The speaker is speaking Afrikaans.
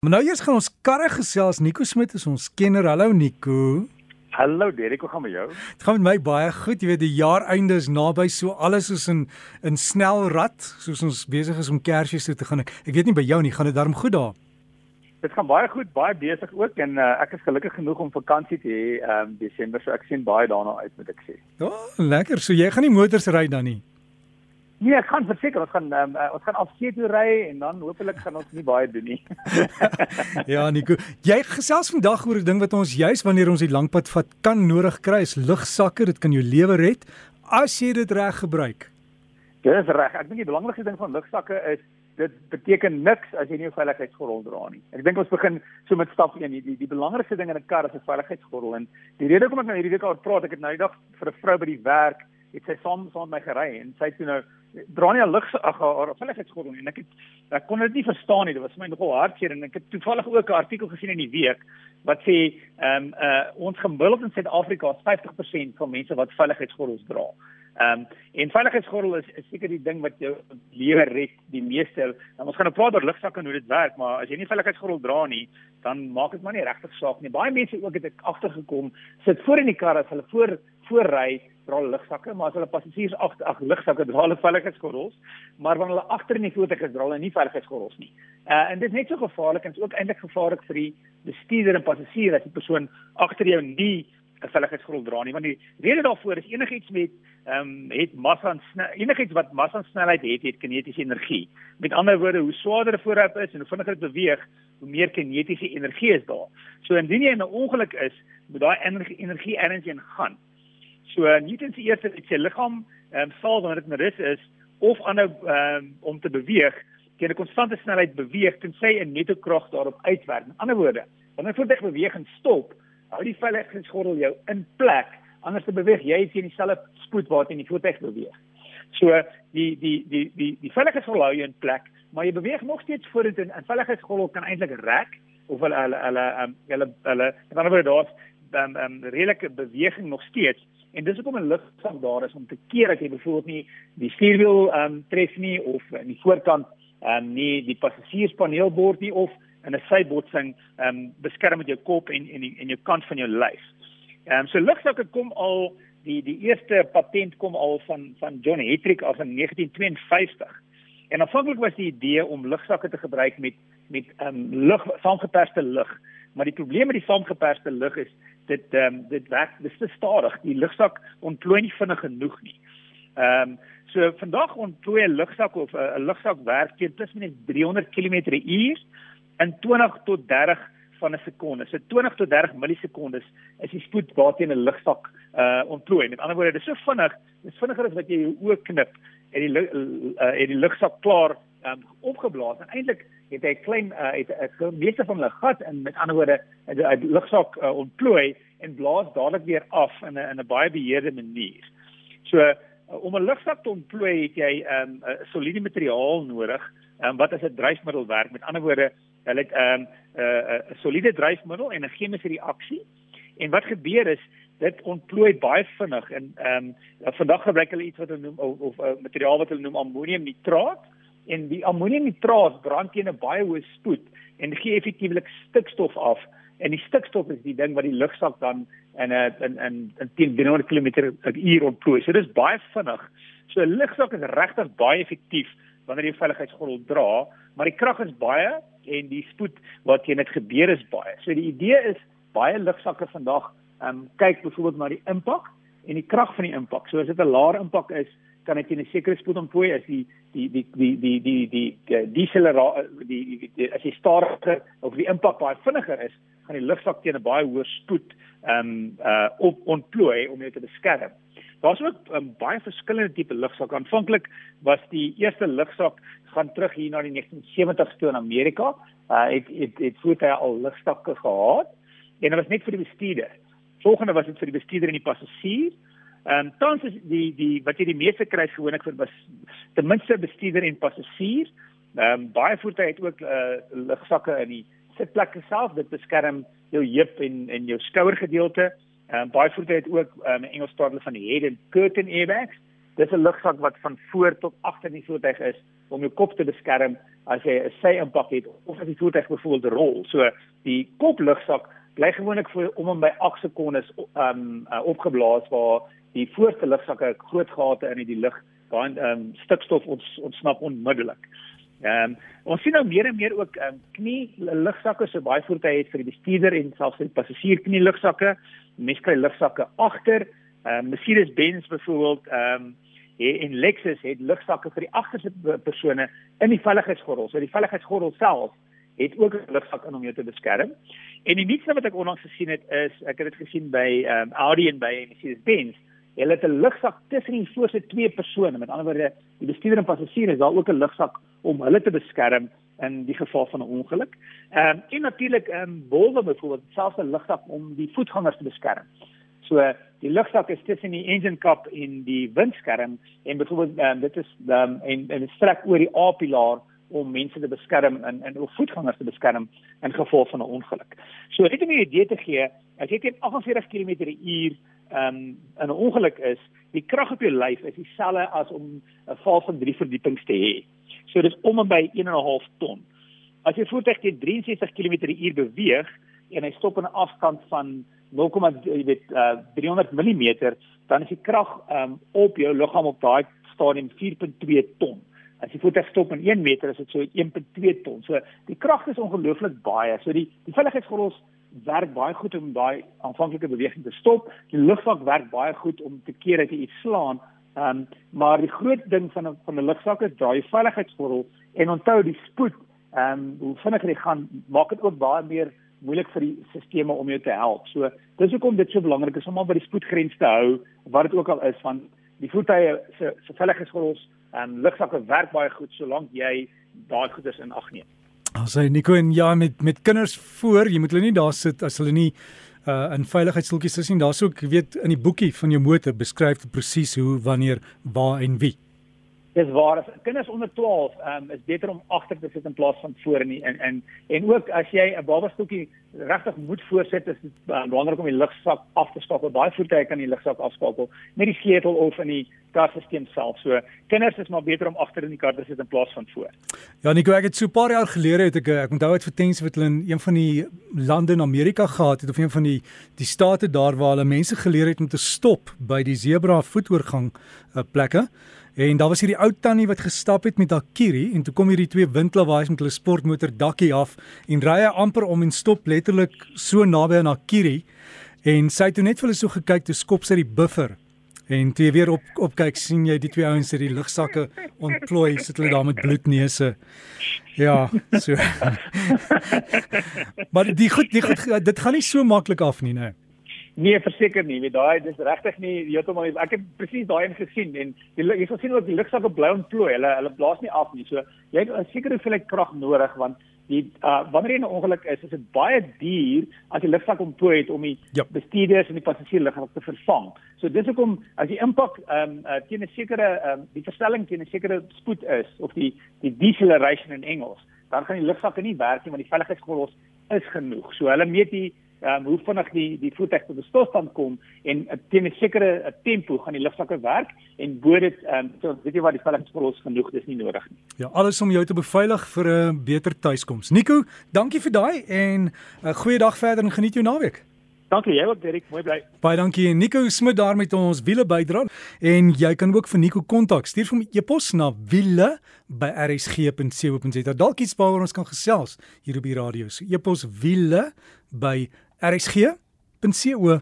Maar nou eers gaan ons karre gesels. Nico Smit is ons kenner. Hallo Nico. Hallo Derek, hoe gaan met jou? Dit gaan met my baie goed. Jy weet die jaareinde is naby, so alles is in in snel rad, soos ons besig is om Kersfees toe te gaan. Ek, ek weet nie by jou nie, gaan dit darm goed daar? Dit gaan baie goed, baie besig ook en uh, ek is gelukkig genoeg om vakansie te hê ehm um, Desember, so ek sien baie daarna uit moet ek sê. Ja, oh, lekker. So jy gaan nie motors ry dan nie. Nee, ek gaan verseker ons gaan um, uh, ons gaan af see toe ry en dan hopelik gaan ons nie baie doen nie. ja, Nico, jy gesels vandag oor 'n ding wat ons juis wanneer ons die langpad vat kan nodig kry, is lugsakke. Dit kan jou lewe red as jy dit reg gebruik. Dis reg. Ek dink die belangrikste ding van lugsakke is dit beteken niks as jy nie 'n veiligheidsgordel dra nie. Ek dink ons begin so met stap 1. Die die, die belangrikste ding in 'n kar is 'n veiligheidsgordel en die rede hoekom ek nou hierdie week oor praat, ek het nou die dag vir 'n vrou by die werk het sy saam saam met my gery en sy het toe nou dra nie 'n lig ag haar veiligheidsgordel nie en ek het ek kon dit nie verstaan nie dit was vir my nogal hartseer en ek het toevallig ook 'n artikel gesien in die week wat sê ehm um, uh ons gemiddeld in Suid-Afrika is 50% van mense wat veiligheidsgordels dra. Ehm um, en veiligheidsgordel is, is seker die ding wat jou lewe red die meeste. Nou ons gaan nou praat oor lugsakke en hoe dit werk, maar as jy nie veiligheidsgordel dra nie, dan maak dit maar nie regtig saak nie. Baie mense ook het ek agtergekom sit voor in die kar as hulle voor voorry dra hulle lugsakke, maar as hulle passasiers agter ag lugsakke dra hulle veiligheidsgordels, maar wanneer hulle agter in die voertuig is, dra hulle nie veiligheidsgordels nie. Uh en dit is net so gevaarlik en is ook eintlik gevaarlik vir die bestuurder en passasier as die persoon agter jou nie 'n veiligheidsgordel dra nie, want die rede daarvoor is enigiets met ehm um, het massa en enigiets wat massa snelheid het, het kinetiese energie. Met ander woorde, hoe swaarder 'n voorwerp is en hoe vinniger dit beweeg, hoe meer kinetiese energie is daar. So indien jy in 'n ongeluk is, moet daai energie energie ergens in gaan. So Newton se eerste het sy liggaam ehm sal wanneer dit in rus is of aanhou ehm om te beweeg teen 'n konstante snelheid beweeg tensy 'n netto krag daarop uitwerk. In ander woorde, wanneer voertuig beweeg en stop, hou die veiligheidsgordel jou in plek, anders te beweeg jy teen dieselfde spoed waarteen die voertuig beweeg. So die die die die die veiligheidsgordel hou jou in plek, maar jy beweeg nog steeds vorentoe en 'n veiligheidsgordel kan eintlik rek of hulle hulle hulle ehm hulle hulle in ander woorde daar's 'n um, um, redelike beweging nog steeds En dis hoekom 'n lugsak daar is om te keer dat jy byvoorbeeld nie die stuurwiel ehm um, tref nie of in die voorkant ehm um, nie die passasierspaneelbord nie of in 'n sybotsing ehm um, beskerm met jou kop en en en jou kant van jou lyf. Ehm um, so lugsakke kom al die die eerste patent kom al van van John Hetrick af in 1952. En aanvanklik was die idee om lugsakke te gebruik met met ehm um, lug saamgeperste lug, maar die probleem met die saamgeperste lug is dit um, dit werk dis te stadig. Die lugsak ontplooi nie vinnig genoeg nie. Ehm um, so vandag ontplooi 'n lugsak of 'n uh, lugsak werk teen plus minus 300 km/h in 20 tot 30 van 'n sekonde. So 20 tot 30 millisekondes is die spoed waarteen 'n lugsak uh ontplooi. Met ander woorde, dit is so vinnig, dit is vinniger as wat jy jou oë knip en die uh, en die lugsak klaar um, opgeblaas. En eintlik het hy klein uh, het 'n meeste van hulle gat in met ander woorde 'n lugsak uh, ontplooi en blaas dadelik weer af in 'n in 'n baie beheerde manier. So uh, om 'n lugsak te ontplooi het jy 'n um, soliede materiaal nodig um, wat as 'n dryfmiddel werk. Met ander woorde, hulle het 'n um, 'n uh, uh, soliede dryfmiddel en 'n chemiese reaksie. En wat gebeur is dit ontplooi baie vinnig en ehm um, vandag gebruik hulle iets wat hulle noem of, of uh, materiaal wat hulle noem ammoniumnitraat en die ammoniumnitraat brand teen 'n baie hoë spoed en gee effektiewelik stikstof af en die stikstof is die ding wat die lugsak dan in 'n in in in 10 300 km/h ontplooi. So dis baie vinnig. So 'n lugsak is regtig baie effektief wanneer jy veiligheidsgordel dra, maar die krag is baie en die spoed wat jy net gebeur is baie. So die idee is baie lugsakke vandag ehm um, kyk byvoorbeeld na die impak en die krag van die impak. So as dit 'n laer impak is, kan dit in 'n sekere spoed ontplooi as die die die die die die die decelerasie die, die as jy stadiger of die impak baie vinniger is, gaan die lugsak teen 'n baie hoër spoed ehm um, uh op ontplooi om jou te beskerm. Daar's ook um, baie verskillende tipe lugsakke. Aanvanklik was die eerste lugsak gaan terug hier na die 1970s toe in Amerika. Uh het het het voertuie al lugsakke gehad en dit was net vir die bestuurder. Volgende was dit vir die bestuurder en die passasier. Ehm um, tans is die die wat jy die meeste kry gewoonlik vir was ten minste bestuurder en passasier. Ehm um, baie voertuie het ook uh lugsakke in die sitplekke self dit beskerm jou heup en en jou skouergedeelte. Ehm um, baie voertuie het ook ehm um, Engels praat hulle van die head and curtain airbags. Dit is 'n lugsak wat van voor tot agter in die voertuig is om jou kop te beskerm as jy 'n sy impak het of as die voertuig byvoorbeeld rol. So die koplugsak bly gewoonlik vir om en by 8 sekondes um uh, opgeblaas waar die voorste lugsakke groot gate in die lug daai um stikstof ons ontsnap onmiddellik. Ehm um, ons sien nou meer en meer ook ehm um, knie lugsakke so baie voertuie het vir die bestuurder en selfs vir die passasier knie lugsakke. Mense kry lugsakke agter. Ehm um, Mercedes-Benz byvoorbeeld ehm um, en Lexus het lugsakke vir die agterste persone in die veiligheidsgordel. So die veiligheidsgordel self het ook 'n lugsak in om jou te beskerm. En die nuutste wat ek onlangs gesien het is ek het dit gesien by ehm um, Audi en by Mercedes-Benz Hulle het 'n lugsak tussen die voorste twee persone. Met ander woorde, die bestuurder en passasier is daar ook 'n lugsak om hulle te beskerm in die geval van 'n ongeluk. Ehm um, en natuurlik ehm um, Volvo byvoorbeeld selfs 'n lugsak om die voetgangers te beskerm. So die lugsak is tussen die engine cap en die windskerm en byvoorbeeld um, dit is ehm um, en dit strek oor die A-pilaar om mense te beskerm en en of voetgangers te beskerm in geval van 'n ongeluk. So net om 'n idee te gee, as jy teen 48 km/h um, in 'n ongeluk is, die krag op jou lyf is dieselfde as om 'n val van 3 verdiepings te hê. So dis om en by 1.5 ton. As jy voertuig teen 63 km/h beweeg en hy stop in 'n afstand van 0, jy weet uh, 300 mm, dan is die krag um, op jou liggaam op daai stadium 4.2 ton. As jy voertuig stop in 1 meter, is dit so 1.2 ton. So die krag is ongelooflik baie. So die die veiligheidsgordels werk baie goed om daai aanvanklike beweging te stop. Die lugsak werk baie goed om te keer dat jy iets slaan. Ehm um, maar die groot ding van 'n van 'n lugsak is daai veiligheidsgordel en onthou die spoed. Ehm um, hoe vinniger jy gaan, maak dit ook baie meer moeilik vir die stelsels om jou te help. So dis hoekom dit so belangrik is om al by die spoedgrens te hou wat dit ook al is van die voertuie se se veiligheidsgordels en um, lugsakke werk baie goed solank jy daai goeders in ag neem. As hy Nico en ja met met kinders voor, jy moet hulle nie daar sit as hulle nie uh in veiligheidstoeltjies is nie. Daar's ook weet in die boekie van jou motor beskryf presies hoe wanneer waar en wie. Dis waar as kinders onder 12 um, is beter om agter te sit in plaas van voor in en en en ook as jy 'n babastoetjie regtig moet voorsit is dit um, belangrik om die lugsak af te skakel. Baie voertuie kan die lugsak afskakel met die sleutel of in die karstelsel self. So kinders is maar beter om agter in die kar te sit in plaas van voor. Ja, Nico, ek het so 'n paar jaar gelede het ek ek onthou uit vertensie wat hulle in een van die lande in Amerika gehad het of een van die die state daar waar hulle mense geleer het om te stop by die zebra voetoorgang uh, plekke. En daar was hierdie ou tannie wat gestap het met haar kierie en toe kom hierdie twee windklawaaiers met hulle sportmotor dakkie af en ry hy amper om en stop letterlik so naby aan haar kierie. En sy het toe net vir hulle so gekyk toe skop sy die buffer. En toe weer op op kyk sien jy die twee ouens het die lugsakke ontplooi sit hulle daar met bloedneuse. Ja so. Maar die goed die goed dit gaan nie so maklik af nie nou Nee, verseker nie. Weet daai dis regtig nie heeltemal nie. Ek het presies daai in gesien en die jy sal sien ook die lugsakke bly ontplooi. Hulle hulle blaas nie af nie. So jy het 'n sekere hoeveelheid krag nodig want die uh, wanneer jy 'n ongeluk is, is dit baie duur as die lugsak ontplooi het om die ja. bestuurders en die passasiers liggaam te vervang. So dis hoekom as die impak ehm um, uh, teen 'n sekere ehm um, die verstelling teen 'n sekere spoed is of die die deceleration in Engels, dan gaan die lugsakke nie werk nie want die veiligheidsgordels is genoeg. So hulle meet die um, hoe vinnig die die voertuig tot 'n stilstand kom en uh, teen 'n sekere uh, tempo gaan die lugsakke werk en bo dit um, so weet jy wat die veiligheidspolis genoeg dis nie nodig nie. Ja, alles om jou te beveilig vir 'n uh, beter tuiskoms. Nico, dankie vir daai en 'n uh, goeie dag verder en geniet jou naweek. Dankie jy ook Derek, mooi bly. Baie dankie Nico Smit daar met ons wiele bydra en jy kan ook vir Nico kontak. Stuur vir my e-pos na wiele@rsg.co.za. Dalk iets waaroor ons kan gesels hier op die radio. So e-pos wiele by rsg.co.za